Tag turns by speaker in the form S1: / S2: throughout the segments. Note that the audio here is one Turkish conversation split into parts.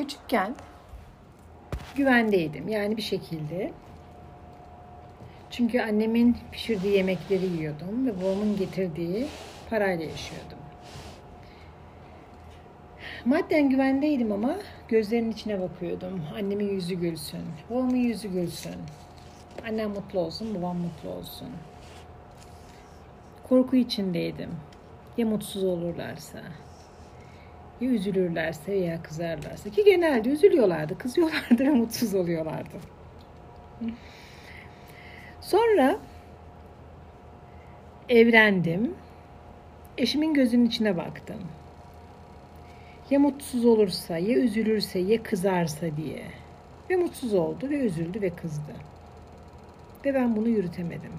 S1: küçükken güvendeydim yani bir şekilde. Çünkü annemin pişirdiği yemekleri yiyordum ve babamın getirdiği parayla yaşıyordum. Madden güvendeydim ama gözlerinin içine bakıyordum. Annemin yüzü gülsün, babamın yüzü gülsün. Annem mutlu olsun, babam mutlu olsun. Korku içindeydim. Ya mutsuz olurlarsa, ya üzülürlerse ya kızarlarsa. Ki genelde üzülüyorlardı, kızıyorlardı ve mutsuz oluyorlardı. Sonra evlendim. Eşimin gözünün içine baktım. Ya mutsuz olursa, ya üzülürse, ya kızarsa diye. Ve mutsuz oldu ve üzüldü ve kızdı. Ve ben bunu yürütemedim.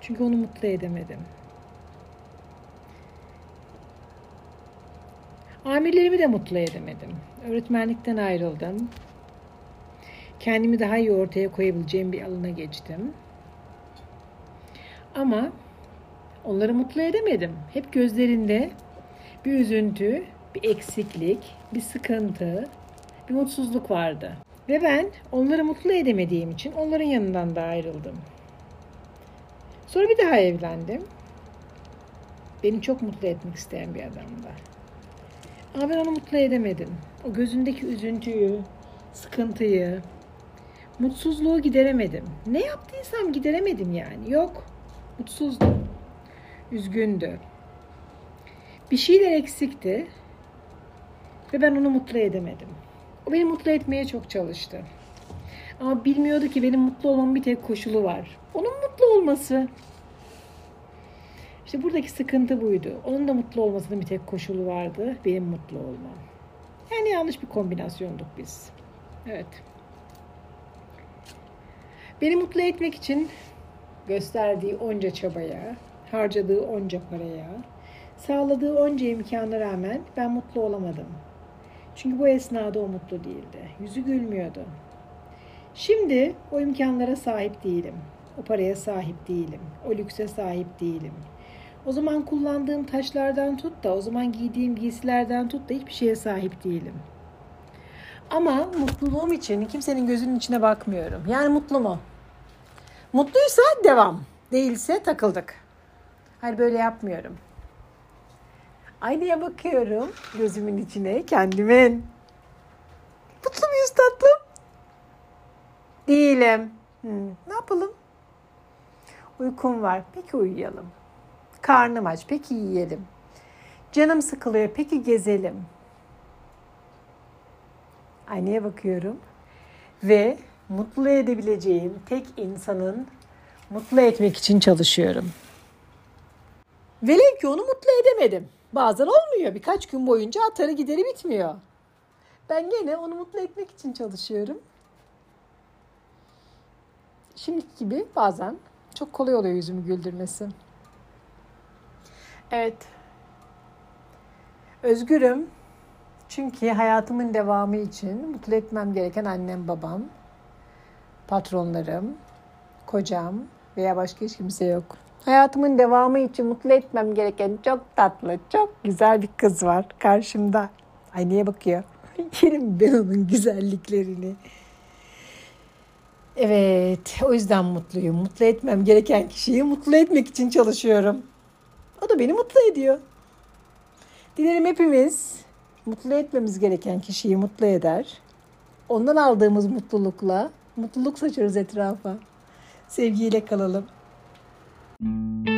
S1: Çünkü onu mutlu edemedim. Amirlerimi de mutlu edemedim. Öğretmenlikten ayrıldım. Kendimi daha iyi ortaya koyabileceğim bir alana geçtim. Ama onları mutlu edemedim. Hep gözlerinde bir üzüntü, bir eksiklik, bir sıkıntı, bir mutsuzluk vardı. Ve ben onları mutlu edemediğim için onların yanından da ayrıldım. Sonra bir daha evlendim. Beni çok mutlu etmek isteyen bir adamdı. Ama ben onu mutlu edemedim. O gözündeki üzüntüyü, sıkıntıyı, mutsuzluğu gideremedim. Ne yaptıysam gideremedim yani. Yok. Mutsuzdu. Üzgündü. Bir şeyler eksikti. Ve ben onu mutlu edemedim. O beni mutlu etmeye çok çalıştı. Ama bilmiyordu ki benim mutlu olmamın bir tek koşulu var. Onun mutlu olması. İşte buradaki sıkıntı buydu. Onun da mutlu olmasının bir tek koşulu vardı. Benim mutlu olmam. Yani yanlış bir kombinasyonduk biz. Evet. Beni mutlu etmek için gösterdiği onca çabaya, harcadığı onca paraya, sağladığı onca imkana rağmen ben mutlu olamadım. Çünkü bu esnada o mutlu değildi. Yüzü gülmüyordu. Şimdi o imkanlara sahip değilim. O paraya sahip değilim. O lükse sahip değilim. O zaman kullandığım taşlardan tut da, o zaman giydiğim giysilerden tut da hiçbir şeye sahip değilim. Ama mutluluğum için kimsenin gözünün içine bakmıyorum. Yani mutlu mu? Mutluysa devam. Değilse takıldık. Hayır böyle yapmıyorum. Aynaya bakıyorum gözümün içine kendimin. Mutlu muyuz tatlım? Değilim. Hmm, ne yapalım? Uykum var. Peki uyuyalım. Karnım aç. Peki yiyelim. Canım sıkılıyor. Peki gezelim. Aynaya bakıyorum ve mutlu edebileceğim tek insanın mutlu etmek için çalışıyorum. Velev ki onu mutlu edemedim. Bazen olmuyor. Birkaç gün boyunca atarı gideri bitmiyor. Ben gene onu mutlu etmek için çalışıyorum. Şimdiki gibi bazen çok kolay oluyor yüzümü güldürmesi. Evet. Özgürüm. Çünkü hayatımın devamı için mutlu etmem gereken annem, babam, patronlarım, kocam veya başka hiç kimse yok. Hayatımın devamı için mutlu etmem gereken çok tatlı, çok güzel bir kız var karşımda. Ay niye bakıyor? Yerim ben onun güzelliklerini. Evet, o yüzden mutluyum. Mutlu etmem gereken kişiyi mutlu etmek için çalışıyorum. O da beni mutlu ediyor. Dilerim hepimiz mutlu etmemiz gereken kişiyi mutlu eder. Ondan aldığımız mutlulukla mutluluk saçarız etrafa. Sevgiyle kalalım. Müzik